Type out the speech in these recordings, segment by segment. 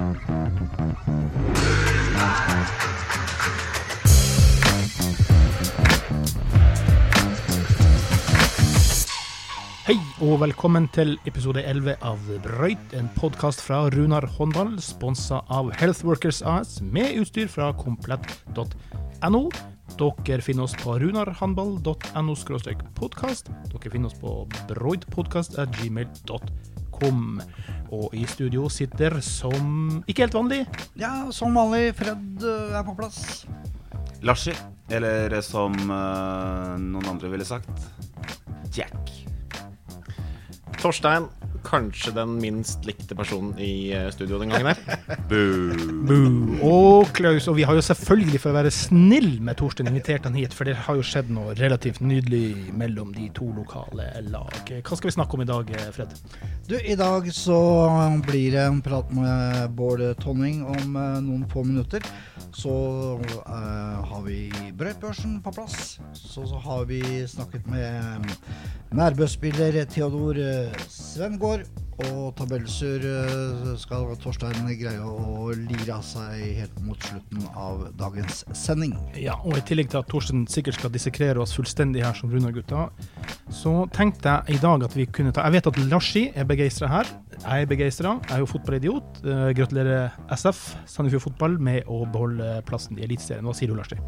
Hei og velkommen til episode 11 av Brøyt, en podkast fra Runar håndball, sponsa av Healthworkers AS, med utstyr fra komplett.no. Dere finner oss på runarhandball.no podkast. Dere finner oss på broidpodkast.gmail.com. Og i studio sitter som ikke helt vanlig Ja, som vanlig, Fred eh, er på plass. Larsi, eller som uh, noen andre ville sagt, Jack. Torstein, kanskje den minst likte personen i eh, studio den gangen her. Boo. Boo. Og Klaus, og vi har jo selvfølgelig, for å være snill med Torstein, invitert han hit, for det har jo skjedd noe relativt nydelig mellom de to lokale lag. Hva skal vi snakke om i dag, Fred? Du, I dag så blir det en prat med Bård Tonning om eh, noen få minutter. Så uh, har vi Brøytbørsen på plass. Så, så har vi snakket med Nærbø-spiller Theodor eh, Svengård. Og tabellsur eh, skal Torstein greie å lire av seg helt mot slutten av dagens sending. Ja, og i tillegg til at Torstein sikkert skal dissekrere oss fullstendig her som Runar-gutta, så tenkte jeg i dag at vi kunne ta Jeg vet at Larsi er begeistra her. Jeg er begeistra. Jeg er jo fotballidiot. Uh, gratulerer SF, Sandefjord Fotball, med å beholde plassen i Eliteserien. Hva sier du, Larsi?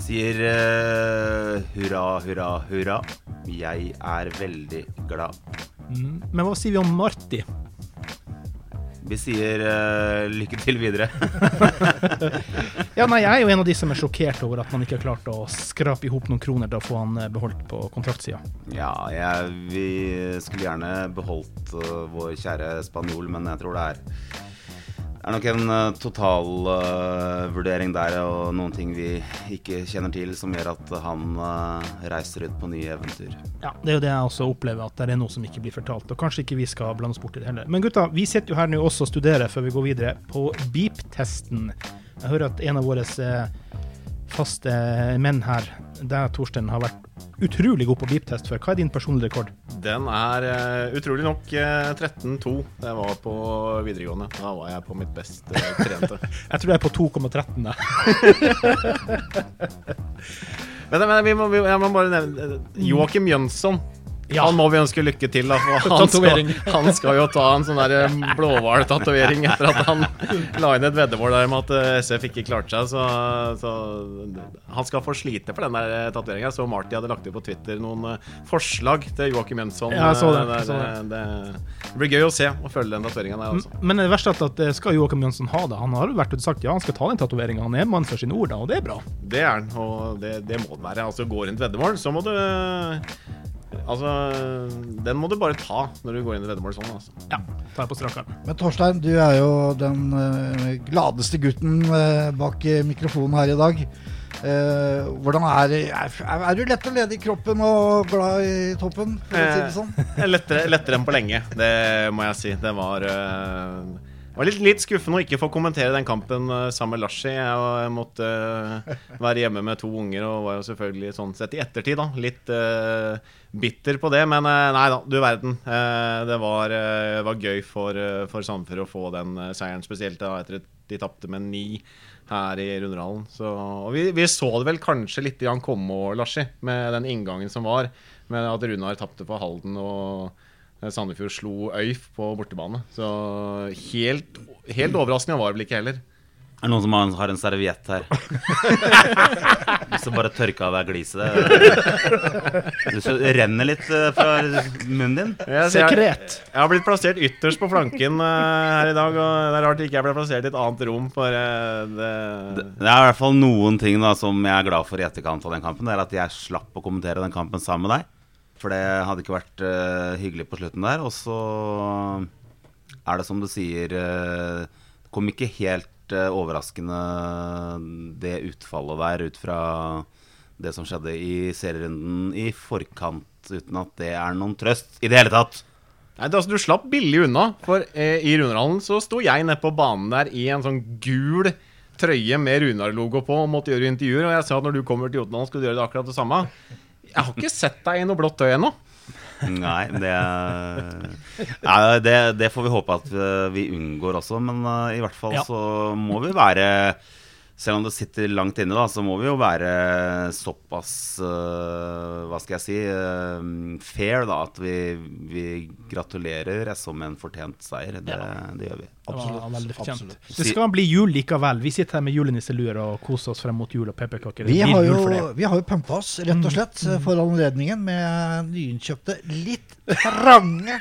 Sier uh, hurra, hurra, hurra. Jeg er veldig glad. Mm. Men hva sier vi om Marti? Vi sier uh, lykke til videre. Ja, nei, Jeg er jo en av de som er sjokkert over at man ikke har klart å skrape i hop noen kroner til å få han eh, beholdt på kontraktsida. ja, jeg, vi skulle gjerne beholdt uh, vår kjære spanjol, men jeg tror det er det er nok en uh, totalvurdering der og noen ting vi ikke kjenner til, som gjør at han uh, reiser ut på nye eventyr. Ja, Det er jo det jeg også opplever, at det er noe som ikke blir fortalt. Og kanskje ikke vi skal blande oss bort i det heller. Men gutta, vi sitter jo her nå også og studerer før vi går videre på beep-testen. Jeg hører at en av våre eh, faste menn her, der Torstein, har vært utrolig god på beep-test før. Hva er din personlige rekord? Den er uh, utrolig nok uh, 13-2. Det var på videregående. Da var jeg på mitt best eh, trente. Jeg tror jeg er på 2,13. jeg. Men, men vi må, vi, jeg må bare nevne eh, Joakim Jønsson. Ja. Han må vi ønske lykke til. Da, han, skal, han skal jo ta en sånn eh, blåhval-tatovering etter at han la inn et veddemål der med at eh, SF ikke klarte seg. Så, så han skal få slite for den der tatoveringa. Så Marty hadde lagt ut på Twitter noen eh, forslag til Joakim Jønsson. Ja, det, der, det, det, det blir gøy å se og følge den tatoveringa der Altså. Men det verste er at eh, skal Joakim Jønsson ha det? Han har jo vært ute og sagt ja, han skal ta den tatoveringa. Han er mann for sine ord, da, og det er bra. Det er han, og det, det må han være. Altså Går inn et veddemål, så må du Altså, den må du bare ta når du går inn i veddemål sånn. Altså. Ja, tar jeg på strak arm. Men Torstein, du er jo den eh, gladeste gutten eh, bak eh, mikrofonen her i dag. Eh, hvordan er, er, er du lett og ledig i kroppen og glad i toppen, for å si det sånn? lettere, lettere enn på lenge, det må jeg si. Det var eh, var litt, litt skuffende å ikke få kommentere den kampen eh, sammen med Larsi. Jeg, måtte eh, være hjemme med to unger og var jo selvfølgelig sånn sett i ettertid da, litt uh, bitter på det. Men nei da, du verden. Det var, var gøy for, for Sandefjord å få den seieren, spesielt da, etter at de tapte med ni her i Runderhallen. Så, og vi, vi så det vel kanskje litt komme Larsi, med den inngangen som var. Med at Runar tapte for Halden og Sandefjord slo Øyf på bortebane. Så helt, helt overraskende var det vel ikke heller. Er det noen som har- en serviett her? Hvis du bare tørker av deg gliset. Det det renner litt eh, fra munnen din. Jeg, så jeg, Sekret. jeg har blitt plassert ytterst på flanken eh, her i dag, og det er rart ikke jeg ble plassert i et annet rom, for det det, Det er i hvert fall noen ting da som jeg er glad for i etterkant av den kampen. Det er at jeg slapp å kommentere den kampen sammen med deg. For det hadde ikke vært uh, hyggelig på slutten der. Og så er det som du sier uh, Det kom ikke helt uh, overraskende det utfallet der ut fra det som skjedde i serierunden i forkant, uten at det er noen trøst i det hele tatt. Nei, det, altså, Du slapp billig unna, for eh, i Runarhallen så sto jeg nede på banen der i en sånn gul trøye med Runar-logo på og måtte gjøre intervjuer. Og jeg sa at når du kommer til Jotunhallen, skal du gjøre det akkurat det samme. Jeg har ikke sett deg i noe blått øye ennå. Nei, det, Nei, det, det får vi håpe at eh, vi unngår også. Men eh, i hvert fall Ja. så må vi være Selv om det sitter langt inne, da, så må vi jo være såpass eh, Hva skal jeg si fair, da. At vi, vi gratulerer SO med en fortjent seier. Det, det gjør vi. Det Absolutt, veldig fortjent. absolutt. Det skal bli jul likevel. Vi sitter her med julenisseluer og koser oss frem mot jul og pepperkaker. Vi har jo, vi har jo pumpa oss, rett og slett, for anledningen med nyinnkjøpte, litt trange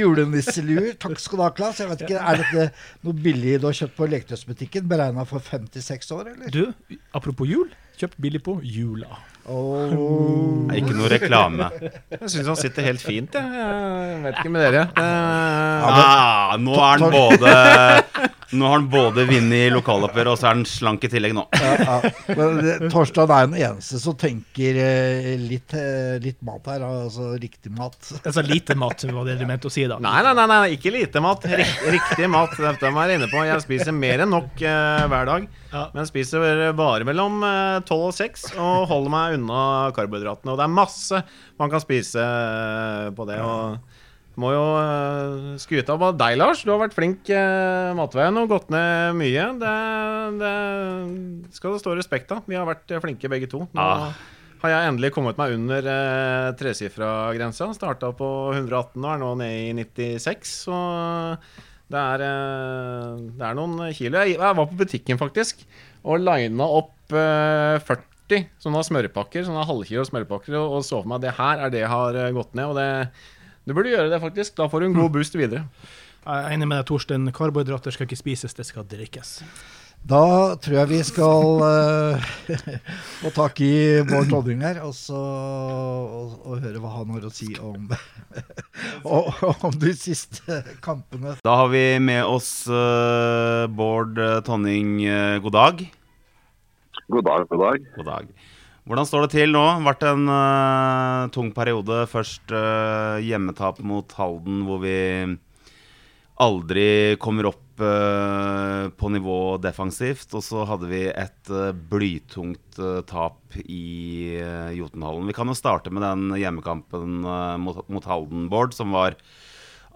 julenisseluer. Takk skal du ha, Klas. Jeg vet ikke, Er dette noe billig du har kjøpt på leketøysbutikken, beregna for 56 år, eller? Du, apropos jul. Kjøpt billig på jula. Åh. Det er ikke noe reklame. Jeg syns han sitter helt fint, jeg. jeg vet ikke med dere. Ja, Ah, nå er han både Nå har han både vunnet lokaloppgjøret, og så er han slank i tillegg nå. Ja, ja. Men det- Torstein er den eneste som tenker eh, litt, eh, litt mat her, altså riktig mat. Altså lite mat, var det du mente å si da. Nei, nei, nei, nei, ikke lite mat. Riktig, riktig mat. Dette må jeg inne på. Jeg spiser mer enn nok uh, hver dag. Ja. Men spiser bare mellom tolv 12 og 6 og holder meg unna karbohydratene. Og det er masse man kan spise eh, på det. Og må jo uh, skryte av deg, Lars. Du har vært flink matveien og gått ned mye. Det, det skal det stå respekt av. Vi har vært eh, flinke begge to. Nå Ah. har jeg endelig kommet meg under eh, tresifra-grensa. Starta på 118 og er nå nede i 96. Så det er, eh, det er noen kilo. Jeg, var på butikken faktisk og lina opp eh, 40 sånne smørpakker, sånne halvkilo smørpakker, og, så for meg at det her er det jeg har eh, gått ned. Og det, du burde gjøre det, faktisk. Da får du en god boost videre. Jeg er enig med deg, Torstein. Karbohydrater skal ikke spises, det skal drikkes. Da tror jeg vi skal eh, få tak i Bård Tonning her, og, så, og, og høre hva han har å si om, og, om de siste kampene. Da har vi med oss uh, Bård Tonning. eh, god dag. God dag, god dag. God dag. Hvordan står det til nå? Vært en uh, tung periode. Først hjemmetap mot Halden, hvor vi aldri kommer opp eh, på nivå defensivt. Og så hadde vi et eh, blytungt eh, tap i uh, Jotunhallen. Vi kan jo starte med den hjemmekampen eh, mot, mot Halden, Bård, som var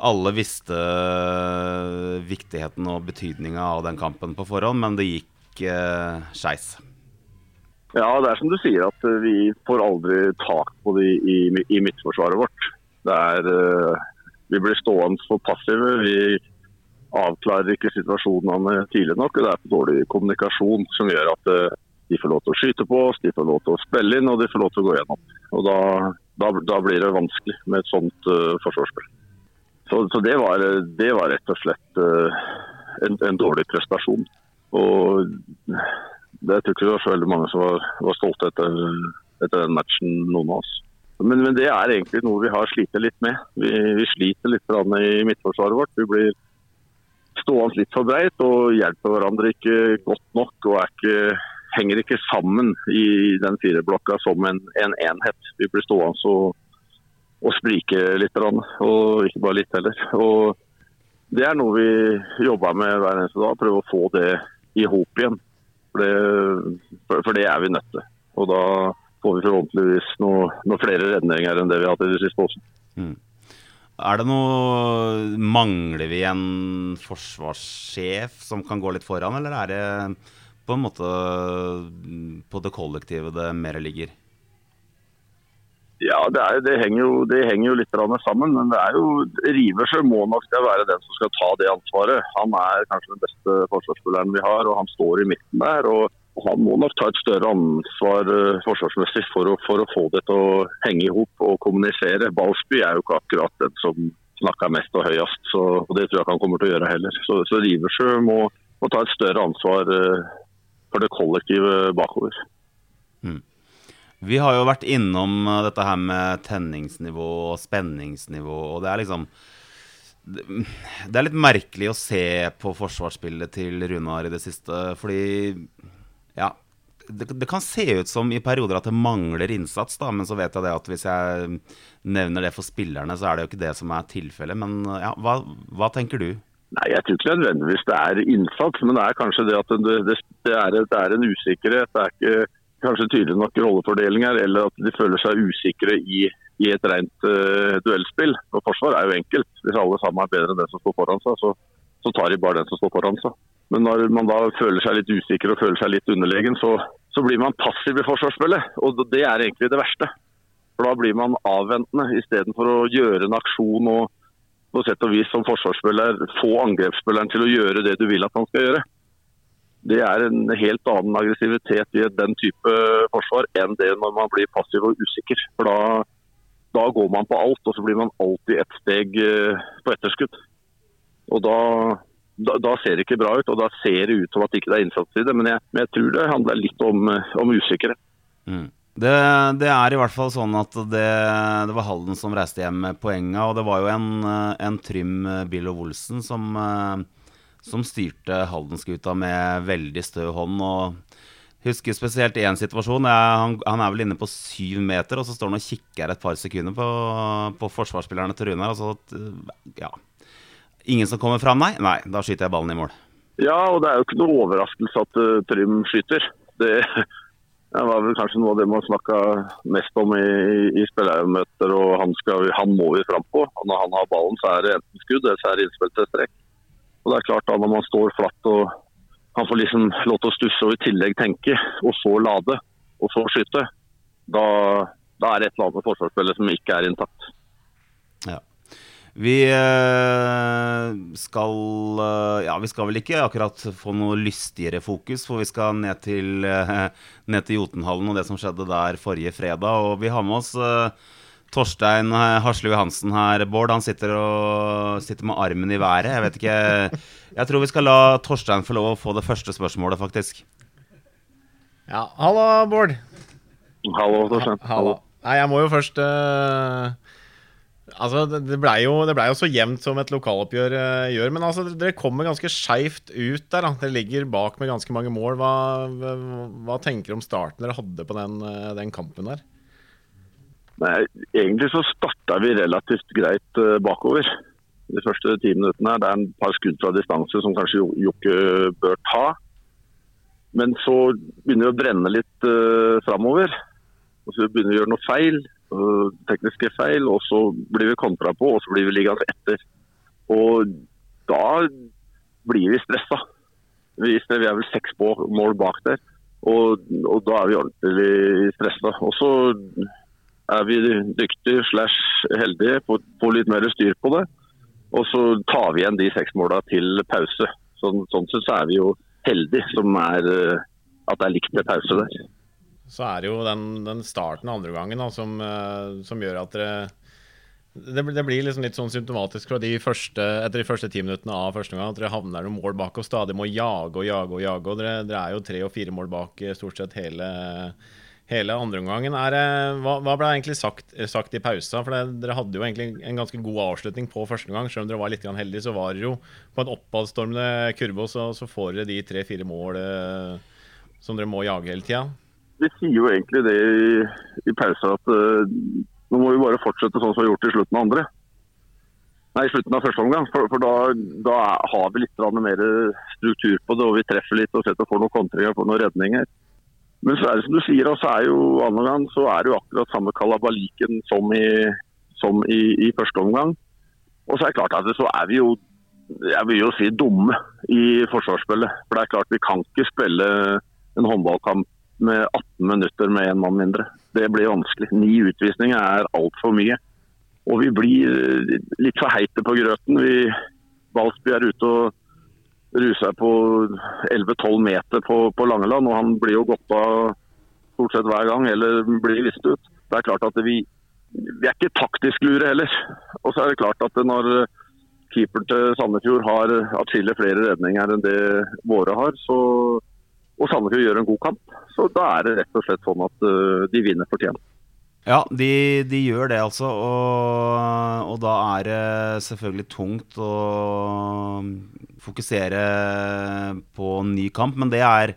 alle visste eh, viktigheten og betydninga av den kampen på forhånd, men det gikk uh, skeis. Ja, det er som du sier at eh, vi får aldri tak på det i, i midtforsvaret vårt. Det er eh, Vi blir stående for passive. Vi avklarer ikke situasjonene tidlig nok. og Det er for dårlig kommunikasjon som gjør at eh, de får lov til å skyte på oss, de får lov til å spille inn og de får lov til å gå gjennom. Og Da, da, da blir det vanskelig med et sånt uh, forsvarsspill. Så, så det, var, det var rett og slett uh, en, en dårlig prestasjon. Og det tror ikke det var så veldig mange som var, var stolte etter, etter den matchen, noen av oss. Men, men det er egentlig noe vi har slitt litt med. Vi, vi sliter litt i midtforsvaret vårt. Vi blir stående litt for breit og hjelper hverandre ikke godt nok. og ikke, henger ikke sammen i den fireblokka som en, en enhet. Vi blir stående og, og sprike litt, og ikke bare litt heller. Og det er noe vi jobber med hver eneste dag. Prøve å få det i hop igjen. For det, for det er vi nødt til. Og da får vi forhåpentligvis noen noe flere redninger enn det vi har hatt i det siste også. Er det noe Mangler vi en forsvarssjef som kan gå litt foran, eller er det på en måte på det kollektive det mer ligger? Ja, det, er, det, henger jo, det henger jo litt sammen. Men det er jo Riversø må nok være den som skal ta det ansvaret. Han er kanskje den beste forsvarsspilleren vi har, og han står i midten der. og han må nok ta et større ansvar uh, forsvarsmessig for å, for å få det til å henge i hop og kommunisere. Balsby er jo ikke akkurat den som snakker mest og høyest, så, og det tror jeg ikke han kommer til å gjøre heller. Så, så Riversjø må, må ta et større ansvar uh, for det kollektive bakover. Vi har jo vært innom uh, dette her med tenningsnivå og spenningsnivå, og det er liksom det er litt merkelig å se på forsvarsspillet til Runar i det siste, fordi ja, det, det kan se ut som i perioder at det mangler innsats, da, men så vet jeg det at hvis jeg nevner det for spillerne, så er det jo ikke det som er tilfellet. Men ja, hva, hva tenker du? Nei, Jeg tror ikke nødvendigvis det er innsats, men det er kanskje det at det, det, det, er, er, en usikkerhet. Det er ikke kanskje tydelig nok rollefordeling her, eller at de føler seg usikre i, i et rent uh, duellspill. Og Forsvar er jo enkelt. Hvis alle sammen er bedre enn den som står foran seg, så, så tar de bare den som står foran seg. Men når man da føler seg litt usikker og føler seg litt underlegen, så, så blir man passiv i forsvarsspillet. Og det er egentlig det verste. For da blir man avventende istedenfor å gjøre en aksjon og på sett og vis som forsvarsspiller få angrepsspilleren til å gjøre det du vil at han skal gjøre det er en helt annen aggressivitet i den type forsvar enn det når man blir passiv og usikker. For da, da går man på alt, og så blir man alltid ett steg eh, på etterskudd. Og da, da, da, ser det ikke bra ut, og da ser det ut som at det ikke er innsats i det. Men jeg, men jeg tror det handler litt om, om usikkerhet. Mm. Det, det, er i hvert fall sånn at det, det, var Halden som reiste hjem med poenga, og det var jo en, en Trym Billow Olsen som som styrte Halden-skuta med veldig stø hånd. og Husker spesielt én situasjon. Jeg, han, han, er vel inne på syv meter, og så står han og kikker et par sekunder på, på forsvarsspillerne til Rune. Og så, ja. Ingen som kommer fram, nei? Nei, da skyter jeg ballen i mål. Ja, og det er jo ikke noe overraskelse at uh, Trym skyter. Det, var vel kanskje noe av det man snakka mest om i, i, spillermøter, og han, skal, han må vi fram på. Og når han har ballen, så er det enten skudd eller så er det innspill til strekk. Og det er klart da Når man står flatt og han får liksom lov til å stusse og i tillegg tenke, og så lade, og så skyte, da, da er det et eller annet med forsvarsspillet som ikke er intakt. Vi eh, skal eh, Ja, vi skal vel ikke akkurat få noe lystigere fokus, for vi skal ned til, eh, ned til Jotunhallen og det som skjedde der forrige fredag. Og vi har med oss Torstein eh, Hasle Johansen her, Bård, han sitter, og, sitter med armen i været. Jeg vet ikke Jeg tror vi skal la Torstein få lov å få det første spørsmålet, faktisk. Ja, hallo, Bård. Hallo, Torstein. Hallo. Nei, jeg må jo først uh, Altså, det blei jo, ble jo, så jevnt som et lokaloppgjør uh, gjør. Men altså, dere kommer ganske skeivt ut der. da Dere ligger bak med ganske mange mål. Hva, hva, hva tenker du om starten dere hadde på den, uh, den kampen der? Nei, Egentlig så starta vi relativt greit uh, bakover. De første ti minuttene. Det er en par skudd fra distanse som kanskje Jokke bør ta. Men så begynner vi å brenne litt uh, framover. Og så begynner vi å gjøre noe feil, tekniske feil, og så blir vi kontra på, og så blir vi liggende etter. Og da blir vi stressa. Vi, vi er vel seks mål bak der. Og, og da er vi ordentlig stressa. Og så er vi dyktige slash heldige, får litt mer styr på det. Og så tar vi igjen de seks måla til pause. Sånn, sånn sett så er vi jo heldige som er eh, at det er likt med pause der. Så er det jo den, den starten andre gangen da, som, eh, som, gjør at dere det, det, blir liksom litt sånn symptomatisk fra de første, etter de første ti minuttene av første gang at dere havner noen mål bak og stadig må jage og jage og jage. og Dere, dere er jo tre og fire mål bak eh, stort sett hele, hele andreomgangen. Hva, hva ble egentlig sagt, sagt i pausa? For det, Dere hadde jo egentlig en ganske god avslutning på første gang. Selv om dere var litt heldige, så var dere jo på en oppadstormende kurve, og så, så, får dere de tre-fire mål eh, som dere må jage hele tida. Vi sier jo egentlig det i, i pausa, at uh, nå må vi bare fortsette sånn som vi har gjort i slutten av andre. Nei, i slutten av første omgang. For, for da, da, har vi litt mer struktur på det, og vi treffer litt og setter får noen kontringer og noen redninger. Men så er det som du sier, så er jo andre gang så er det jo akkurat samme kalabaliken som i, som i, i første omgang. Og så er det klart at så er vi jo jeg vil jo si dumme i forsvarsspillet. For det er klart vi kan ikke spille en håndballkamp med 18 minutter med én mann mindre. Det blir vanskelig. Ni utvisninger er altfor mye. Og vi blir litt for heite på grøten. Vi, Balsby er ute og ruser på 11-12 meter på, på, Langeland, og han blir jo gått av stort sett hver gang, eller blir vist ut. Det er klart at vi, vi er ikke taktisk lure heller. Og så er det klart at når keeper til Sandefjord har atskillig flere redninger enn det våre har, så, og Sandefjord gjør en god kamp, så da er det rett og slett sånn at uh, de vinner fortjent. Ja, de, de, gjør det, altså. Og, og, da er det selvfølgelig tungt å fokusere på en ny kamp. Men det er,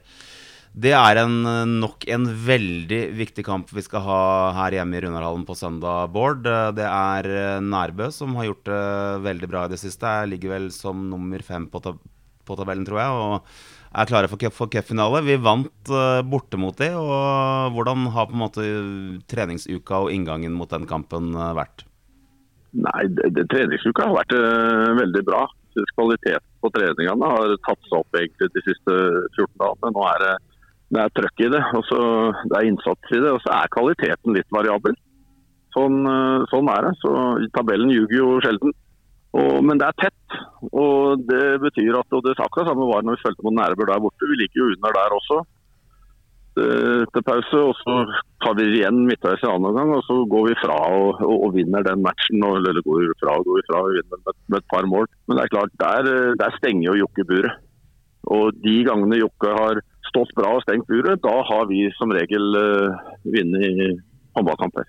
det er en, nok en veldig viktig kamp vi skal ha her hjemme i Runarhallen på søndag, Bård. Det er Nærbø som har gjort det veldig bra i det siste. Jeg ligger vel som nummer fem på, tab på tabellen, tror jeg. Og er klare for, for cupfinale. Vi vant uh, borte mot de, og hvordan har på en måte treningsuka og inngangen mot den kampen eh, vært? Nei, det, det, treningsuka har vært uh, veldig bra. Kvaliteten på treningene har tatt seg opp egentlig de siste 14 dagene. Nå er det, det er trøkk i det, og så det er innsats i det. Og så er kvaliteten litt variabel. Sånn, uh, sånn er det. Så Tabellen ljuger jo sjelden. Og, men det er tett. Og det betyr at og det akkurat samme var når vi fulgte mot Nærebø der borte. Vi liker jo under der også til pause. Og så tar vi igjen midtveis i annen omgang, og så går vi fra og, og, og vinner den matchen. Og, eller går vi fra og går vi fra og vinner med, med et par mål. Men det er klart, der, der stenger jo Jokke buret. Og de gangene Jokke har stått bra og stengt buret, da har vi som regel uh, vunnet håndballkamper.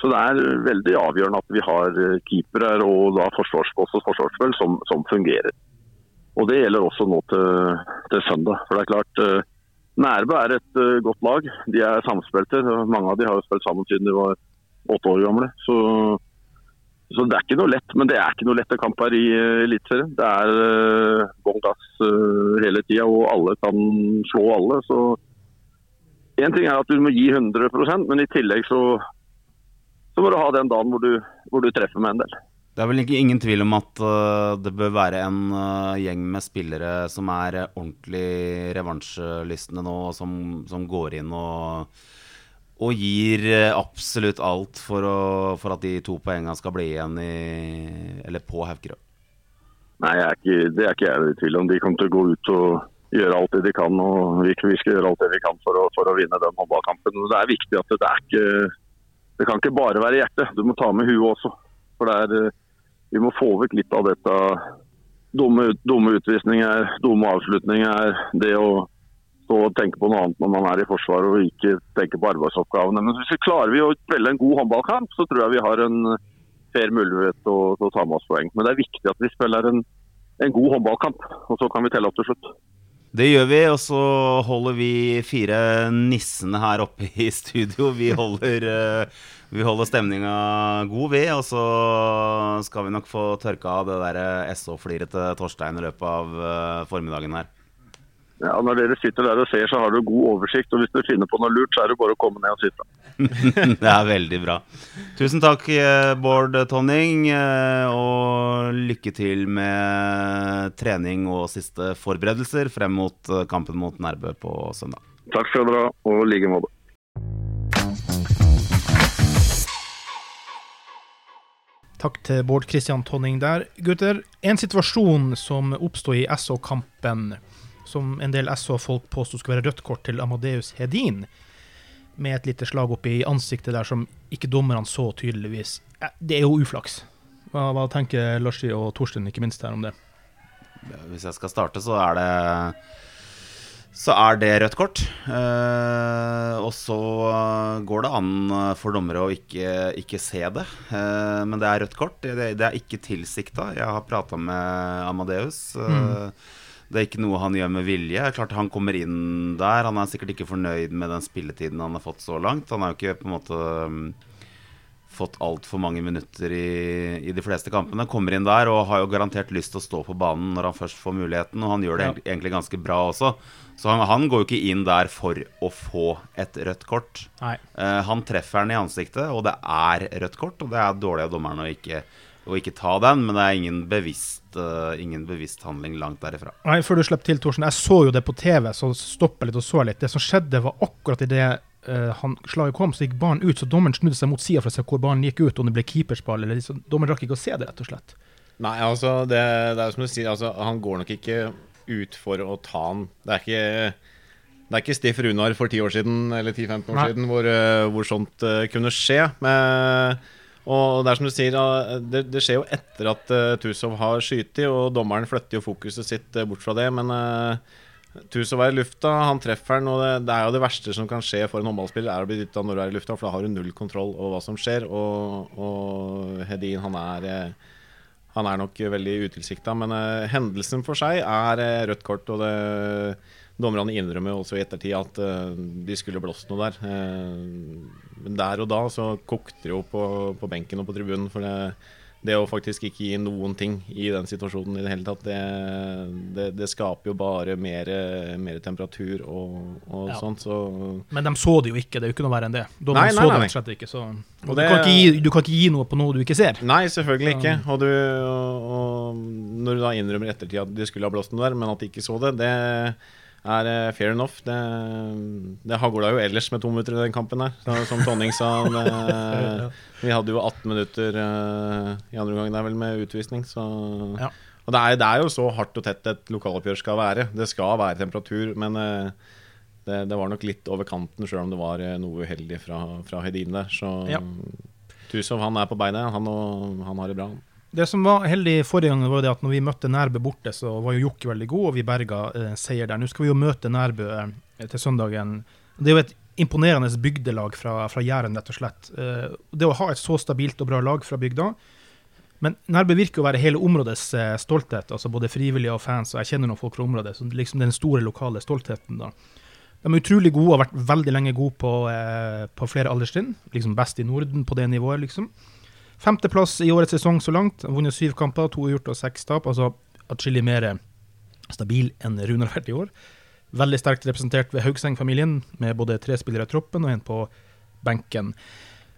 Så det er veldig avgjørende at vi har eh, keepere og da forsvars, også forsvarsspill som, som fungerer. Og Det gjelder også nå til, til søndag. For det er klart, eh, Nærbø er et eh, godt lag. De er samspilte. Mange av de har jo spilt sammen siden de var åtte år gamle. Så, så det er ikke noe lett. Men det er ikke noe lette kampe her i Eliteserien. Det er bånn gass hele tida, og alle kan slå alle. Så én ting er at du må gi 100% men i tillegg så, så må du ha den dagen hvor du, hvor du treffer med en del. Det er vel ikke ingen tvil om at uh, det bør være en uh, gjeng med spillere som er uh, ordentlig revansjelystne nå, og som, som går inn og, og gir absolutt alt for, å, for at de to poengene skal bli igjen i, eller på Haukerød. Nei, jeg er ikke, det er ikke jeg i tvil om. De kommer til å gå ut og gjøre alt det de kan. og Vi, vi skal gjøre alt det vi kan for å, for å vinne den håndballkampen. Det er viktig at det, det er ikke Det kan ikke bare være hjertet. Du må ta med huet også. For er, eh, Vi må få vekk litt av dette dumme, dumme utvisninger, dumme avslutninger. Det å stå og tenke på noe annet når man er i Forsvaret og ikke tenke på arbeidsoppgavene. Men hvis vi klarer vi å spille en god håndballkamp, så tror jeg vi har en fair mulighet til å, å ta med oss poeng. Men det er viktig at vi spiller en, en god håndballkamp, og så kan vi telle opp til slutt. Det gjør vi, og så holder vi fire nissene her oppe i studio. Vi holder, øh, vi holder stemninga god, vi. Og så skal vi nok få tørka av det der SO-fliret til Torstein i løpet av øh, formiddagen her. Ja, Når dere sitter der og ser, så har du god oversikt. og Hvis du finner på noe lurt, så er det bare å komme ned og sitte. det er veldig bra. Tusen takk, eh, Bård Tonning. eh, Og lykke til med trening og siste forberedelser frem mot eh, kampen mot Nærbø på søndag. Takk skal dere ha, og i like måte. Takk til Bård Christian Tonning der. Gutter, en situasjon som oppsto i SO-kampen, som en del SO-folk påsto skulle være rødt kort til Amadeus Hedin, med et lite slag opp i ansiktet der som ikke dommerne så tydeligvis. Det er jo uflaks. Hva, hva tenker Larsi og Torstein ikke minst her om det? Hvis jeg skal starte, så er det så er det rødt kort. Eh, og så går det an for dommere å ikke, ikke se det. Eh, men det er rødt kort. Det, det er ikke tilsikta. Jeg har prata med Amadeus. Eh, Det er ikke noe han gjør med vilje. Klart Han kommer inn der. Han er sikkert ikke fornøyd med den spilletiden han har fått så langt. Han har jo ikke på en måte um, fått altfor mange minutter i, i de fleste kampene. Kommer inn der og har jo garantert lyst til å stå på banen når han først får muligheten, og han gjør det Ja. egentlig, ganske bra også. Så han, han går jo ikke inn der for å få et rødt kort. Eh, han treffer den i ansiktet, og det er rødt kort. Og det er dårlig av dommeren å ikke, å ikke ta den, men det er ingen bevisst, uh, ingen bevisst handling langt derifra. Nei, Før du slipper til, Thorsen. Jeg så jo det på TV, så stoppa litt og så litt. Det som skjedde, var akkurat idet uh, han slaget kom, så gikk ballen ut. Så dommeren snudde seg mot sida for å se hvor ballen gikk ut, om det ble keepersball eller liksom, Dommeren rakk ikke å se det, rett og slett. Nei, altså, det, det er som du sier, altså, han går nok ikke ut for å ta han. Det er ikke det er ikke Stiff Runar for 10 år siden eller 10-15 år Nei. siden hvor, eh, hvor sånt eh, kunne skje. Men, og det er som du sier, det, det skjer jo etter at uh, Tusov har skutt, og dommeren flytter jo fokuset sitt eh, bort fra det. Men uh, Tusov er i lufta, han treffer den, og det, det er jo det verste som kan skje for en håndballspiller, er å bli dytta når du er i lufta, for da har du null kontroll over hva som skjer. Og, og Hedin, han er eh, han er nok veldig utilsikta, men uh, hendelsen for seg er eh, rødt kort. Og det, dommerne innrømmer også i ettertid at eh, de skulle blåst noe der. Men der og da så kokte det jo på, på benken og på tribunen. For det, det å faktisk ikke gi noen ting i den situasjonen i det hele tatt, det, det, det skaper jo bare mer, mer temperatur og, og Ja. sånt. Så Men de så det jo ikke, det er jo ikke noe verre enn det. De nei, så nei, nei. rett ikke, så du, kan ikke gi, du kan ikke gi noe på noe du ikke ser. Nei, selvfølgelig ikke. Og, du, og, og når du da innrømmer i ettertid at de skulle ha blåst noe der, men at de ikke så det, det er uh, fair enough. Det, det hagla jo ellers med to minutter i den kampen her. Så, som Tonning sa, det, vi hadde jo 18 minutter uh, i andre omgang der vel med utvisning, så Ja. Og det er, det er jo så hardt og tett et lokaloppgjør skal være. Det skal være temperatur, men uh, det, det var nok litt over kanten, sjøl om det var noe uheldig fra, fra Hedin der. Så Ja. Tusov han er på beina, han, og, han har det bra. Det som var heldig forrige gang, var det at når vi møtte Nærbø borte, så var jo Jokke veldig god, og vi berga eh, seier der. Nå skal vi jo møte Nærbø eh, til søndagen. Det er jo et imponerende bygdelag fra, fra Jæren, rett og slett. Eh, det å ha et så stabilt og bra lag fra bygda Men Nærbø virker å være hele områdets eh, stolthet, altså både frivillige og fans, og jeg kjenner noen folk fra området, så liksom den store lokale stoltheten, da. De er utrolig gode, har vært veldig lenge gode på, eh, på flere alderstrinn. Liksom best i Norden på det nivået, liksom. Femteplass i årets sesong så langt. Han Vunnet syv kamper, to uavgjort og seks tap. Altså atskillig mer stabil enn Runar har vært i år. Veldig sterkt representert ved Haugseng-familien, med både tre spillere i troppen og en på benken.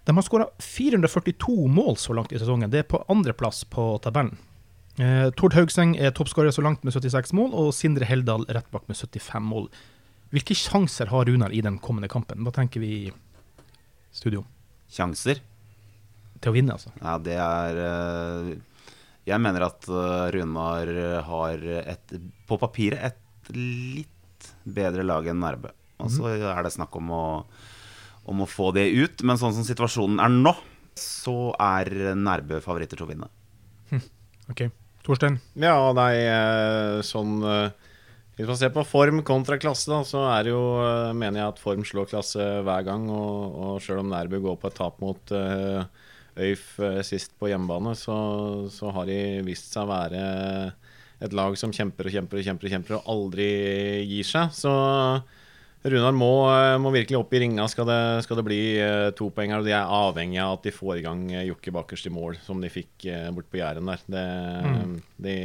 De har skåra 442 mål så langt i sesongen. Det er på andreplass på tabellen. Eh, Tord Haugseng er toppskårer så langt med 76 mål, og Sindre Heldal rett bak med 75 mål. Hvilke sjanser har Runar i den kommende kampen? Hva tenker vi i studio? Sjanser? Til å vinne, altså. Ja, det er eh, Jeg mener at eh, Runar har et på papiret et litt bedre lag enn Nærbø. Og så er det snakk om å, om å få det ut. Men sånn som situasjonen er nå, så er Nærbø favoritter til å vinne. OK. Torstein? Ja, nei, eh, sånn Hvis man ser på form kontra klasse, da, så er det jo, mener jeg at form slår klasse hver gang. Og, og sjøl om Nærbø går på et tap mot eh, Øyf eh, sist på hjemmebane, så, så har de vist seg å være et lag som kjemper og kjemper og kjemper og kjemper og aldri gir seg. Så Runar må, eh, må virkelig opp i ringa skal det, skal det bli eh, to poeng her. Og de er avhengig av at de får i gang Jokke bakerst i mål, som de fikk bort på Jæren der. Det, de,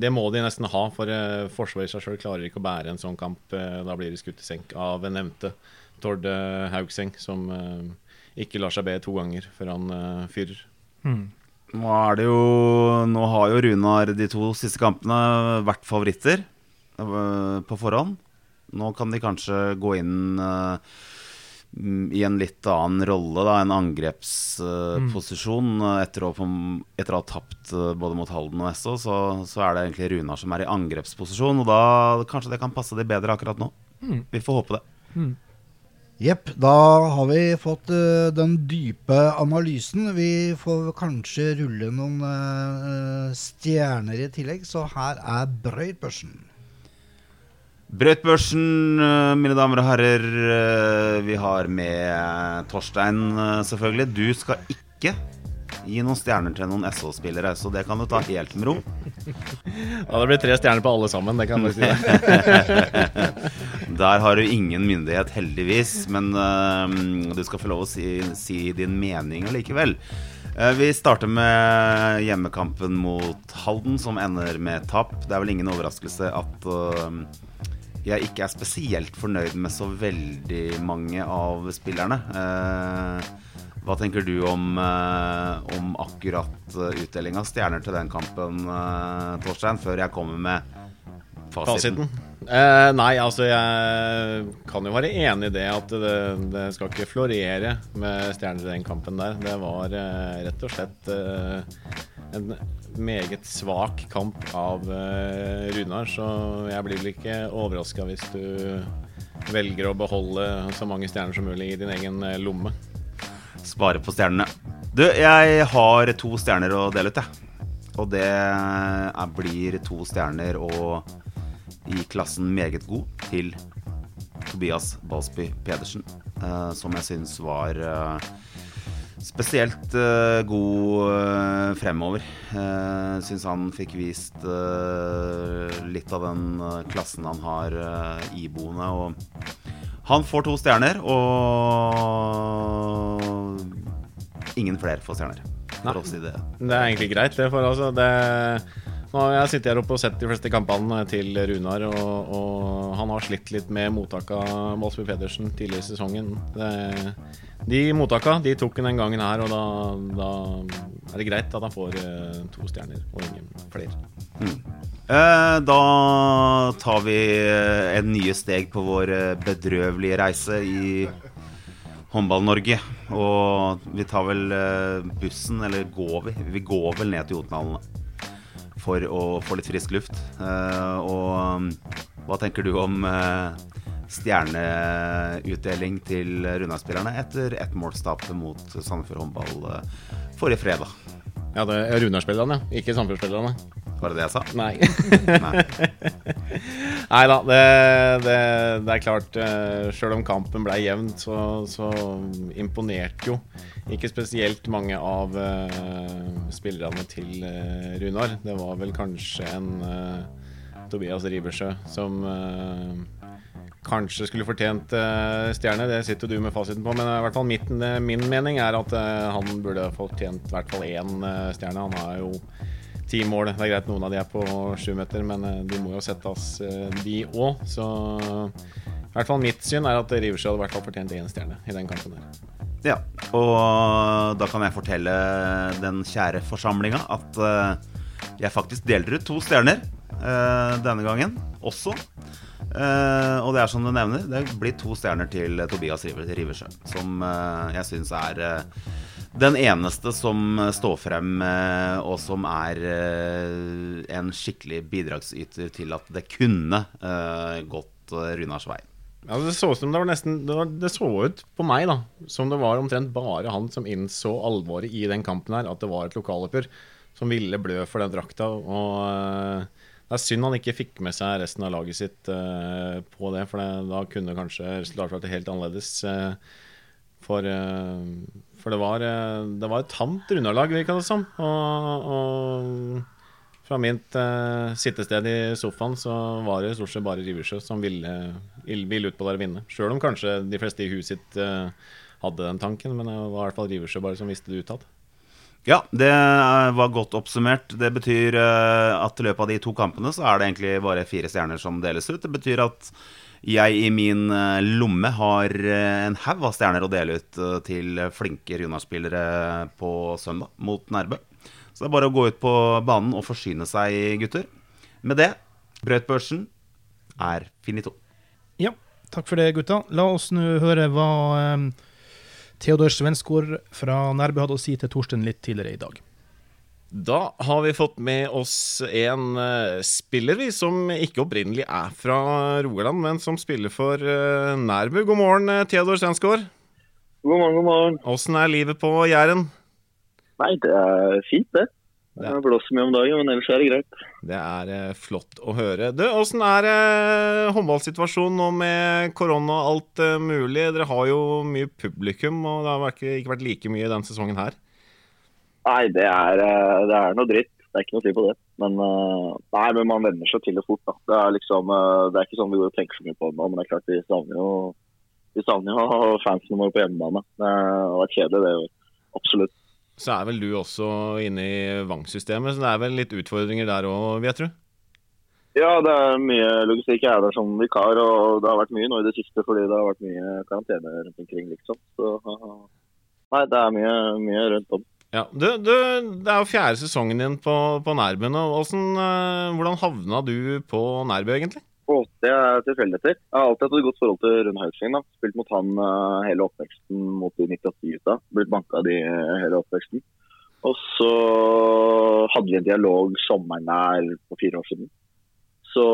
det må de nesten ha, for forsvaret i seg sjøl klarer ikke å bære en sånn kamp. Da blir de skutt i senk av nevnte Tord eh, Haugseng, som ikke lar seg be to ganger før han uh, fyrer. Nå er det jo Nå har jo Runar de to siste kampene vært favoritter uh, på forhånd. Nå kan de kanskje gå inn mm, i en litt annen rolle, da, en angrepsposisjon. etter, å, etter, etter å ha tapt uh, både mot Halden og Esso, så, så er det egentlig Runar som er i angrepsposisjon. Og da kanskje det kan passe de bedre akkurat nå. Vi får håpe det. Jepp, da har vi fått uh, den dype analysen. Vi får kanskje rulle noen uh, stjerner i tillegg, så her er Brøytbørsen. Brøytbørsen, øh, mine damer og herrer. Vi har med Torstein, selvfølgelig. Du skal ikke gi noen stjerner til noen SO-spillere, så det kan du ta helt med ro. Ja, det blir tre stjerner på alle sammen, det kan jeg si. Der har du ingen myndighet, heldigvis, men uh, du skal få lov å si, si din mening allikevel. Eh, vi starter med hjemmekampen mot Halden, som ender med tap. Det er vel ingen overraskelse at uh, jeg ikke er spesielt fornøyd med så veldig mange av spillerne. Eh, hva tenker du om, eh, om akkurat uh, utdeling av stjerner til den kampen, eh, Torstein, før jeg kommer med fasiten? Fasiten? Eh, nei, altså jeg kan jo være enig i det at det, det skal ikke florere med stjerner i den kampen der. Det var eh, rett og slett eh, en meget svak kamp av eh, Runar, så jeg blir vel ikke overraska hvis du velger å beholde så mange stjerner som mulig i din egen eh, lomme. Spare på stjernene. Du, jeg har to stjerner å dele ut, jeg. Og det er, blir to stjerner og i klassen meget god til Tobias Balsby Pedersen. eh, som jeg syns var eh, spesielt uh, god uh, fremover. Uh, syns han fikk vist uh, litt av den klassen han har iboende. Og han får to stjerner, og ingen flere får stjerner. for si det. Det er egentlig greit, det. For altså, det nå har jeg sittet her oppe og sett de fleste kampene til Runar, og, og han har slitt litt med mottaka Målsby Pedersen tidligere i sesongen. Det, de mottaka de tok han den gangen her, og da, da er det greit at han får eh, to stjerner og ingen flere. Eh, da tar vi eh, en nye steg på vår eh, bedrøvelige reise i Håndball-Norge. Og vi tar vel eh, bussen, eller går vi? Vi går vel ned til Jotunhallene for å få litt frisk luft. Eh, og hva tenker du om eh, stjerneutdeling til Runar-spillerne etter målstap mot Sandefjord håndball eh, forrige fredag? Ja, det er Runar-spillerne, ikke Sandefjord-spillerne. Var det det jeg sa? Nei. Nei. Da, det, det, det er klart uh, Sjøl om kampen ble jevn, så, så imponerte jo ikke spesielt mange av uh, spillerne til uh, Runar. Det var vel kanskje en Tobias Riversjø som kanskje skulle fortjent stjerne. Det sitter du med fasiten på, men i hvert fall mitt, min mening er at han burde fortjent i hvert fall én stjerne. Han har jo ti mål. Det er greit noen av de er på sju meter, men de må jo settes, de òg. Så i hvert fall mitt syn er at Riversjø hadde i hvert fall fortjent én stjerne i den kampen der. Ja, og da kan jeg fortelle den kjære forsamlinga at jeg faktisk deler ut to stjerner denne gangen også. Uh, og det er som du nevner, det blir to stjerner til Tobias Riversjø. Som uh, jeg syns er uh, den eneste som står frem, og som er en skikkelig bidragsyter til at det kunne gått Runars vei. Ja, det så ut som det var nesten det, var, det, så ut på meg da som det var omtrent bare han som innså alvoret i den kampen her. At det var et lokaloppgjør som ville blø for den drakta. Og det er synd han ikke fikk med seg resten av laget sitt på det, for da kunne kanskje resultatet vært helt annerledes. For, for det, var, det var et tamt underlag, virka det som. Og, og fra mitt sittested i sofaen så var det stort sett bare Riversjø som ville, ville ut på der og vinne. Sjøl om kanskje de fleste i huset sitt hadde den tanken, men det var i hvert fall Riversjø bare som visste det utad. Ja, det var godt oppsummert. Det betyr at i løpet av de to kampene så er det egentlig bare fire stjerner som deles ut. Det betyr at jeg i min lomme har en haug av stjerner å dele ut til flinke Runar-spillere på søndag mot Nærbø. Så det er bare å gå ut på banen og forsyne seg, gutter. Med det, brøytbørsen er finito. Ja, takk for det, gutta. La oss nå høre hva Theodor Svensgaard fra Nærbø hadde å si til Torsten litt tidligere i dag. Da har vi fått med oss en uh, spiller vi som ikke opprinnelig er fra Rogaland, men som spiller for uh, Nærbø. God morgen, Theodor Svensgaard. God morgen, god morgen. Åssen er livet på Jæren? Nei, det er fint, det. Det blåser mye om dagen, men ellers er det greit. Det er eh, flott å høre. Du, Åssen er eh, håndballsituasjonen nå med korona og alt eh, mulig? Dere har jo mye publikum, og det har ikke, ikke vært like mye denne sesongen her. Nei, det er, eh, det er noe dritt. Det er ikke noe å si på det. Men, uh, nei, men man venner seg til det fort. Da. Det er liksom, uh, det er ikke sånn vi går og tenker så mye på det nå, men det er klart vi savner jo vi savner jo fansen vår på hjemmebane. Det har vært kjedelig, det. jo Absolutt så er vel du også inne i Vang-systemet, så det er vel litt utfordringer der òg, jeg tro? Ja, det er mye logistikk. Jeg er der som vikar, og det har vært mye nå i det siste fordi det har vært mye karantene rundt omkring, liksom. Så nei, det er mye, mye rundt om. Ja, du, du, Det er jo fjerde sesongen din på, på Nærbø. Hvordan havna du på Nærbø, egentlig? Oh, det er tilfeldigheter. Jeg har alltid hatt et godt forhold til Rune Hausling. da. Spilt mot han uh, hele oppveksten mot de 98-gutta. Blitt banka de uh, hele oppveksten. Og så hadde vi en dialog sommeren der for fire år siden. Så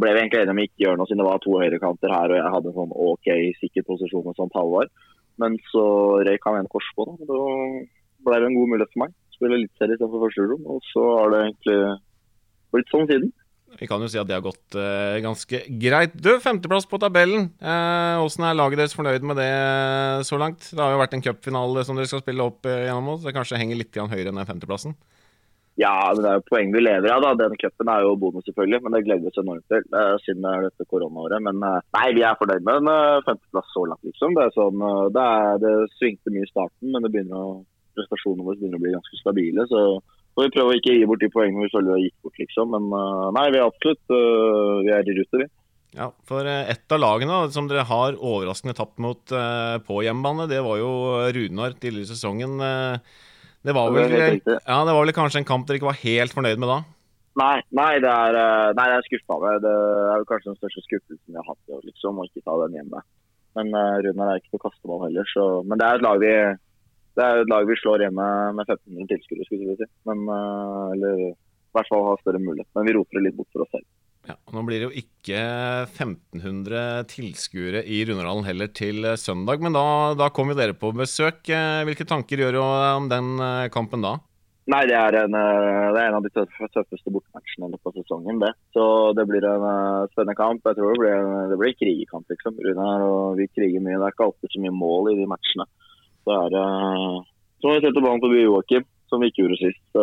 ble vi egentlig enige om ikke gjøre noe siden det var to høyrekanter her og jeg hadde en sånn OK sikker posisjon med sånt halvår. Men så røyk han en korsbånd, på, da ble det en god mulighet for meg. Spille eliteserie istedenfor første rom, og så har det egentlig blitt sånn siden. Vi kan jo si at det har gått uh, ganske greit. Du, femteplass på tabellen. Åssen uh, er laget deres fornøyd med det så langt? Det har jo vært en cupfinale som dere skal spille opp uh, gjennom oss. Det kanskje henger litt høyere enn den femteplassen? Ja, det er jo poeng vi lever av. da. Den cupen er jo bonus, selvfølgelig. Men det gleder vi oss enormt til, siden det er dette koronaåret. Men nei, vi er fornøyd med en femteplass så langt, liksom. Det, er sånn, det, er, det svingte mye i starten, men det begynner å prestasjonene våre begynner å bli ganske stabile. Så får vi prøve å ikke gi bort de poengene vi føler vi har gitt bort, liksom. Men eh, nei, vi er absolutt eh, vi er i rute, vi. Ja, for et av lagene som dere har overraskende tapt mot eh, på hjemmebane, det var jo Runar tidligere i sesongen. Eh, det var, vel, ja, det var vel kanskje en kamp dere ikke var helt fornøyd med da? Nei, nei, det er, eh, nei, jeg er skuffa over. Det er jo kanskje den største skuffelsen vi har hatt, liksom, å ikke ta den hjemme. Men uh, Runar er ikke på kasteball heller, så Men det er et lag vi det er jo et lag vi slår hjemme med 1500 tilskuere, skulle jeg si. Men, eh, eller i hvert fall har større mulighet. Men vi roper det litt bort for oss selv. Ja, Nå blir det jo ikke 1500 tilskuere i Runderdalen heller til eh, søndag, men da, da kommer jo dere på besøk. Eh, Hvilke tanker gjør du om den kampen da? Nei, det er en, det er en av de tøffeste bortematchene på sesongen, det. Så det blir en spennende kamp. Jeg tror det blir, en- det blir krigekamp, liksom. Runar og vi kriger mye. Det er ikke alltid så mye mål i de matchene. Så er det Så må vi sette ballen forbi Joakim, som vi ikke gjorde sist.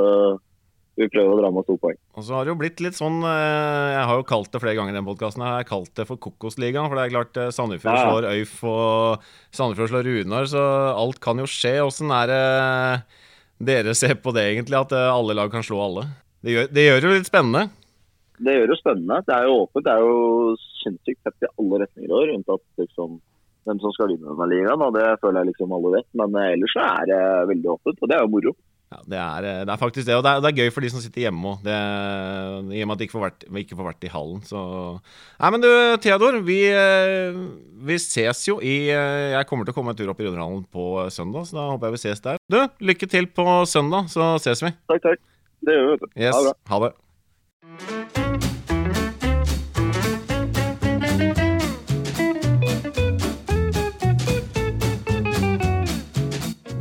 Vi prøver å dra med to poeng. Og så har det jo blitt litt sånn eh, Jeg har jo kalt det flere ganger i den podkasten. Jeg har kalt det for Kokosligaen. For det er klart eh, Sandefjord Ja. slår Øyf og Sandefjord slår Runar, så alt kan jo skje. Åssen er det dere ser på det, egentlig? At eh, alle lag kan slå alle? Det gjør det gjør jo litt spennende. Det gjør det spennende. Det er jo åpent. Det er jo sinnssykt tett i alle retninger i år, unntatt liksom hvem som skal vinne denne ligaen. og Det føler jeg liksom alle vet. Men eh, ellers så er det veldig åpent, og det er jo moro. Ja, det er, eh, det er faktisk det, og det er, det er gøy for de som sitter hjemme òg. I og med at de ikke får vært, ikke får vært i hallen. Så Nei, men du, Theodor. Vi, eh, vi ses jo i Jeg kommer til å komme en tur opp i Runderhallen på søndag, så da håper jeg vi ses der. Du, lykke til på søndag, så ses vi. Takk, takk. Det gjør vi, vet du. Yes, ha det.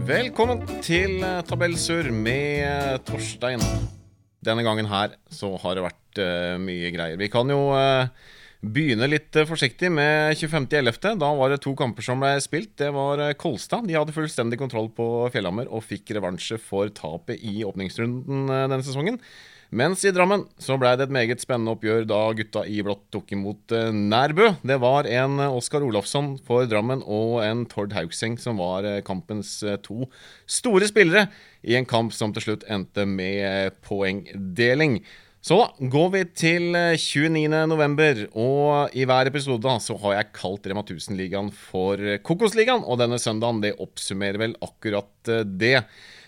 Velkommen til Tabell Tabellsur med eh, Torstein. Denne gangen her så har det vært uh, mye greier. Vi kan jo uh, begynne litt uh, forsiktig med 25.11. Da var det to kamper som ble spilt. Det var eh, Kolstad. De hadde fullstendig kontroll på Fjellhammer og fikk revansje for tapet i åpningsrunden eh, denne sesongen. Mens i Drammen så ble det et meget spennende oppgjør da gutta i blått tok imot eh, Nærbø. Det var en eh, Oskar Olafsson for Drammen og en Tord Haugseng som var eh, kampens to store spillere i en kamp som til slutt endte med poengdeling. Så går vi til eh, 29.11, og i hver episode så har jeg kalt Rema 1000-ligaen for Kokosligaen, og denne søndagen det oppsummerer vel akkurat det.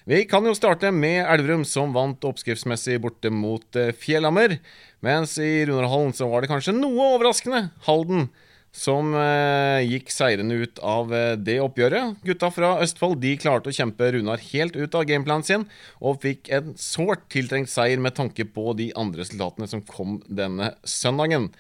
Vi kan jo starte med Elverum, som vant oppskriftsmessig borte mot eh, Fjellhammer. Mens i Runarhallen så var det kanskje noe overraskende Halden som eh, gikk seirende ut av eh, det oppgjøret. Gutta fra Østfold de klarte å kjempe Runar helt ut av gameplanen sin, og fikk en sårt tiltrengt seier med tanke på de andre resultatene som kom denne søndagen.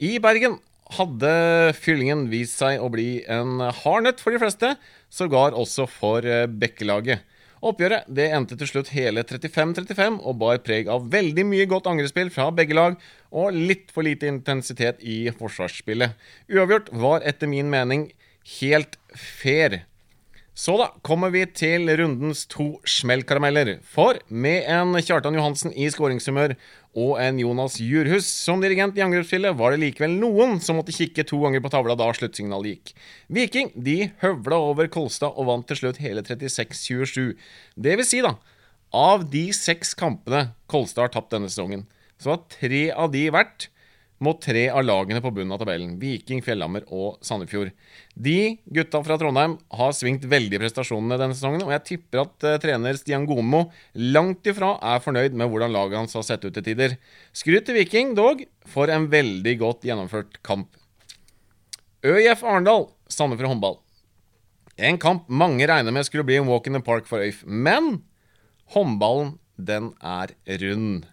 I Bergen hadde fyllingen vist seg å bli en hard nøtt for de fleste, sågar også for Bekkelaget. Oppgjøret det endte til slutt hele 35-35 og bar preg av veldig mye godt angrespill fra begge lag og litt for lite intensitet i forsvarsspillet. Uavgjort var etter min mening helt fair. Så da kommer vi til rundens to smellkarameller. For med en Kjartan Johansen i skåringshumør og en Jonas Jurhus som dirigent i angrepsspillet, var det likevel noen som måtte kikke to ganger på tavla da sluttsignalet gikk. Viking de høvla over Kolstad og vant til slutt hele 36-27. Det vil si, da, av de seks kampene Kolstad har tapt denne sesongen, så har tre av de vært mot tre av lagene på bunnen av tabellen. Viking, Fjellhammer og Sandefjord. De gutta fra Trondheim har svingt veldig i prestasjonene denne sesongen, og jeg tipper at eh, trener Stian Gomo langt ifra er fornøyd med hvordan laget hans har sett ut til tider. Skryt til Viking, dog, for en veldig godt gjennomført kamp. ØIF Arendal, Sandefjord håndball. En kamp mange regner med skulle bli en walk in the park for Øyf, men håndballen, den er rund.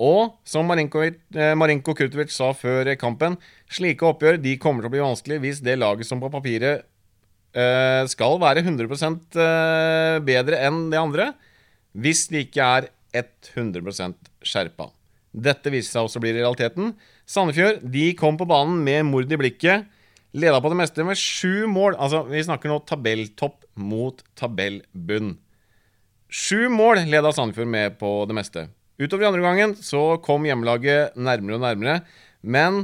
Og som Marinko, eh, Marinko Kurtovic sa før kampen, slike oppgjør de kommer til å bli vanskelig hvis det laget som på papiret eh, skal være 100 eh, bedre enn det andre, hvis de ikke er 100% skjerpa. Dette viste seg også å bli realiteten. Sandefjord de kom på banen med mord i blikket. Leda på det meste med sju mål. Altså, vi snakker nå tabelltopp mot tabellbunn. Sju mål leda Sandefjord med på det meste. Utover i andre gangen så kom hjemmelaget nærmere og nærmere, men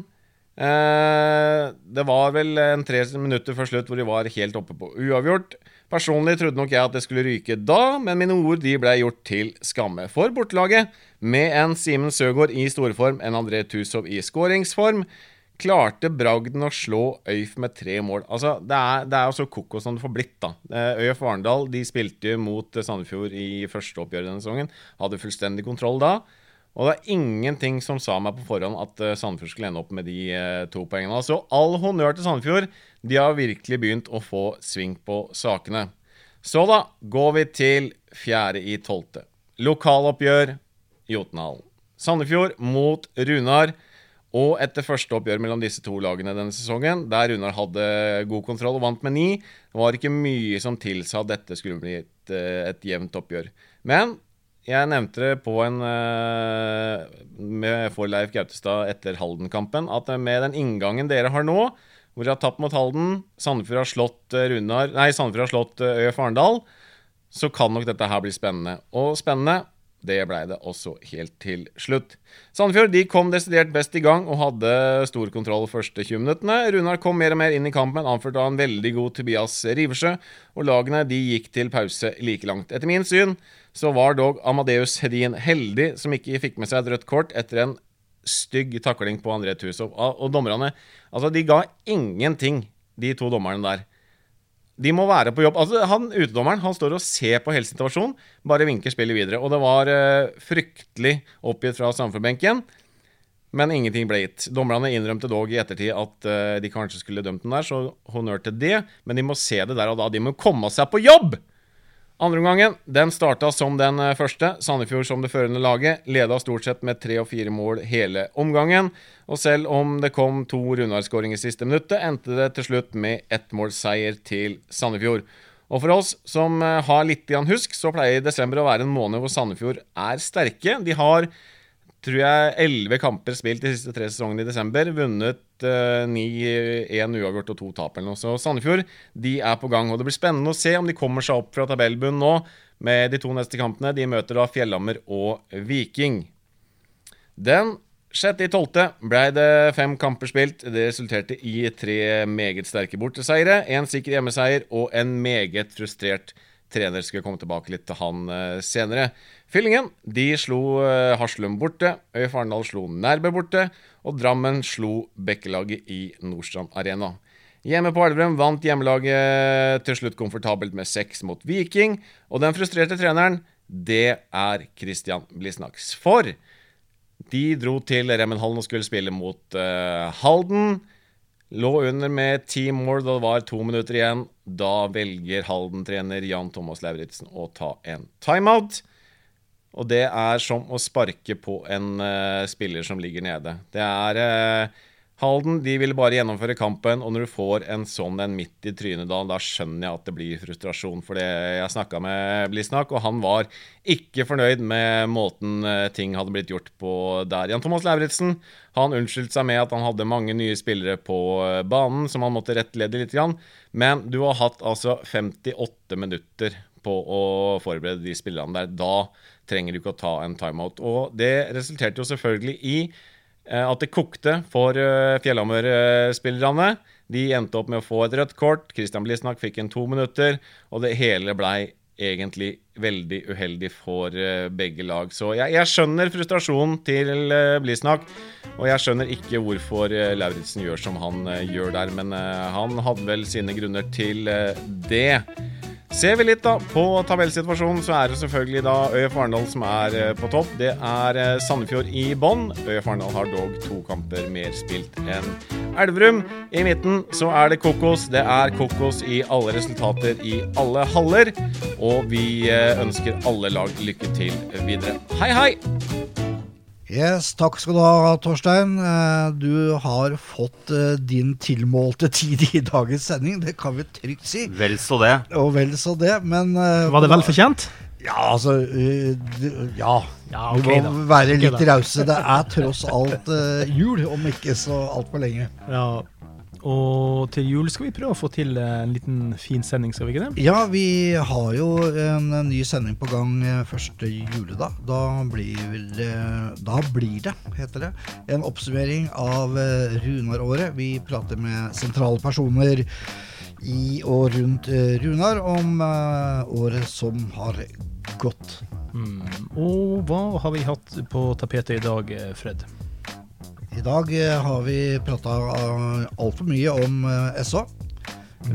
eh, det var vel en tre minutter før slutt hvor de var helt oppe på uavgjort. Personlig trodde nok jeg at det skulle ryke da, men mine ord de ble gjort til skamme. For bortelaget, med en Simen Søgaard i storform, en André Tusov i skåringsform, klarte bragden å slå Øyf med tre mål. Altså, Det er, jo så kokos som det får blitt, da. Eh, Øyf Arendal de spilte mot Sandefjord i første oppgjør denne sesongen. Hadde fullstendig kontroll da. Og det er ingenting som sa meg på forhånd at eh, Sandefjord skulle ende opp med de eh, to poengene. Så all honnør til Sandefjord. De har virkelig begynt å få sving på sakene. Så da går vi til fjerde i tolvte. Lokaloppgjør Jotunhallen. Sandefjord mot Runar. Og etter første oppgjør mellom disse to lagene denne sesongen, der Runar hadde god kontroll og vant med ni, var ikke mye som tilsa at dette skulle bli et, eh, et jevnt oppgjør. Men jeg nevnte det på en uh, med for Leif Gautestad etter Halden-kampen, at med den inngangen dere har nå, hvor dere har tapt mot Halden, Sandefjord har slått eh, Runar Nei, Sandefjord har slått ØF Arendal, så kan nok dette her bli spennende. Og spennende det blei det også helt til slutt. Sandefjord de kom desidert best i gang og hadde stor kontroll første 20 minuttene. Runar kom mer og mer inn i kampen, anført av en veldig god Tobias Riversjø. Og lagene de gikk til pause like langt. Etter min syn så var dog Amadeus Hedin heldig som ikke fikk med seg et rødt kort etter en stygg takling på André Tusov. Og dommerne altså de ga ingenting, de to dommerne der. De må være på jobb. Altså, han Utedommeren han står og ser på hele situasjonen, bare vinker spillet videre. Og det var uh, fryktelig oppgitt fra samfunnsbenken, men ingenting ble gitt. Dommerne innrømte dog i ettertid at uh, de kanskje skulle dømt den der, så honnør til det. Men de må se det der og da. De må komme seg på jobb! Andreomgangen den starta som den eh, første. Sandefjord som det førende laget. Leda stort sett med tre og fire mål hele omgangen. Og selv om det kom to Runar-skåringer siste minuttet, endte det til slutt med ettmålsseier til Sandefjord. Og for oss som eh, har litt husk, så pleier desember å være en måned hvor Sandefjord er sterke. De har tror jeg, elleve kamper spilt de siste tre sesongene i desember. Vunnet uh, ni, én uavgjort og to tap eller noe. Så Sandefjord de er på gang. og Det blir spennende å se om de kommer seg opp fra tabellbunnen nå med de to neste kampene. De møter da Fjellhammer og Viking. Den sjette i tolvte ble det fem kamper spilt. Det resulterte i tre meget sterke borteseiere, en sikker hjemmeseier og en meget frustrert trener. Skal komme tilbake litt til han uh, senere. Fyllingen de slo uh, Haslum borte, Øy Farendal slo Nærbø borte, og Drammen slo Bekkelaget i Nordstrand Arena. Hjemme på Elverum vant hjemmelaget til slutt komfortabelt med seks mot Viking. Og den frustrerte treneren, det er Christian Blisnaks. For de dro til Remmenhallen og skulle spille mot uh, Halden. Lå under med ti mål da det var to minutter igjen. Da velger Halden-trener Jan Thomas Lauritzen å ta en timeout. Og det er som å sparke på en uh, spiller som ligger nede. Det er uh, Halden de vil bare gjennomføre kampen, og når du får en sånn en midt i trynet da, skjønner jeg at det blir frustrasjon. For det jeg snakka med Blisnak, og han var ikke fornøyd med måten uh, ting hadde blitt gjort på der. Jan Thomas Lauritzen unnskyldte seg med at han hadde mange nye spillere på banen som han måtte rettlede litt. Men du har hatt altså 58 minutter på å forberede de spillerne der. Da trenger du ikke å ta en timeout. Og det resulterte jo selvfølgelig i eh, at det kokte for uh, Fjellhammer-spillerne. De endte opp med å få et rødt kort. Christian Blisnak fikk en to minutter, og det hele blei egentlig veldig uheldig for uh, begge lag. Så jeg, jeg skjønner frustrasjonen til Blisnak, og jeg skjønner ikke hvorfor Lauritzen gjør som han gjør der, men han hadde vel sine grunner til det. Ser vi litt da på tabellsituasjonen, så er det selvfølgelig da ØIF Arendal som er eh, på topp. Det er eh, Sandefjord i bånn. ØIF Arendal har dog to kamper mer spilt enn Elverum. I midten så er det kokos. Det er kokos i alle resultater i alle haller. Og vi eh, ønsker alle lag lykke til videre. Hei, hei! Yes, Takk skal du ha, Torstein. Eh, du har fått eh, din tilmålte tid i dagens sending. Det kan vi trygt si. Vel så det. Og vel så det, men eh, Var det vel fortjent? Ja, altså Ja. Ja, okay, ok må være litt rause. Det er tross alt jul, om ikke så altfor lenge. Ja. Og til jul skal vi prøve å få til en liten fin sending, skal vi ikke det? Ja, vi har jo en ny sending på gang eh, første juledag. Da blir det, da blir det, heter det, en oppsummering av eh, Runar-året. Vi prater med sentrale personer i og rundt eh, Runar om eh, året som har gått. Mm. Og hva har vi hatt på tapetet i dag, eh, Fred? I dag eh, har vi prata uh, altfor mye om eh, SA.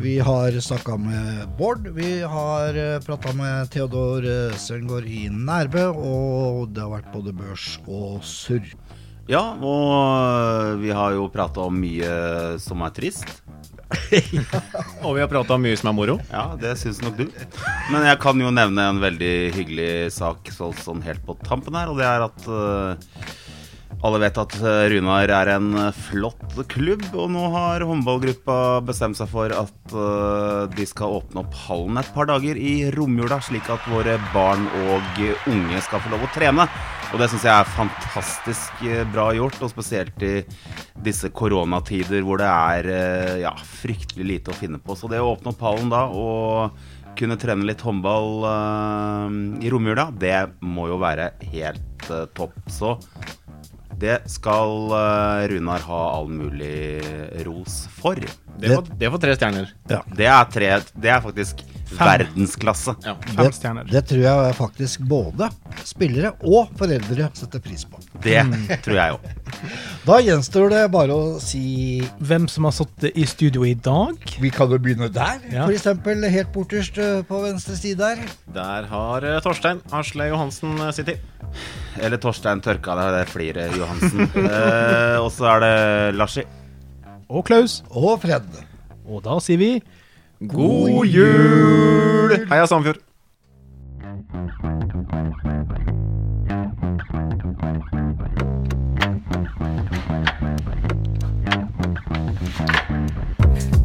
Vi har snakka med Bård, vi har prata med Theodor Søngård i Nærbø, og det har vært både børs og surr. Ja, og vi har jo prata om mye som er trist. Og vi har prata om mye som er moro. Ja, det syns nok du. Men jeg kan jo nevne en veldig hyggelig sak så, sånn helt på tampen her, og det er at eh, alle vet at eh, Runar er en eh, flott klubb, og nå har håndballgruppa bestemt seg for at eh, de skal åpne opp hallen et par dager i romjula, slik at våre barn og unge skal få lov å trene. Og det syns jeg er fantastisk bra gjort, og spesielt i disse koronatider hvor det er ja, fryktelig lite å finne på. Så det å åpne opp hallen da og kunne trene litt håndball i romjula, det må jo være helt topp. Så det skal eh, Runar ha all mulig ros for. Det får, det får tre stjerner. Det er, tre, det er faktisk verdensklasse. Ja. Fem Det, stjerner. det tror jeg faktisk både spillere og foreldre setter pris på. Det tror jeg òg. Da gjenstår det bare å si Hvem som har sittet i studio i dag? Vi kan jo begynne der, Ja. eksempel helt borterst eh, på venstre side der. Der har eh, Torstein Asle Johansen eh, sittet. Eller Torstein Tørka, det er flere Johansen. eh, og så er det Larsi. Og Klaus. Og Fred. Og da sier vi God jul! Heia Sandefjord. Thank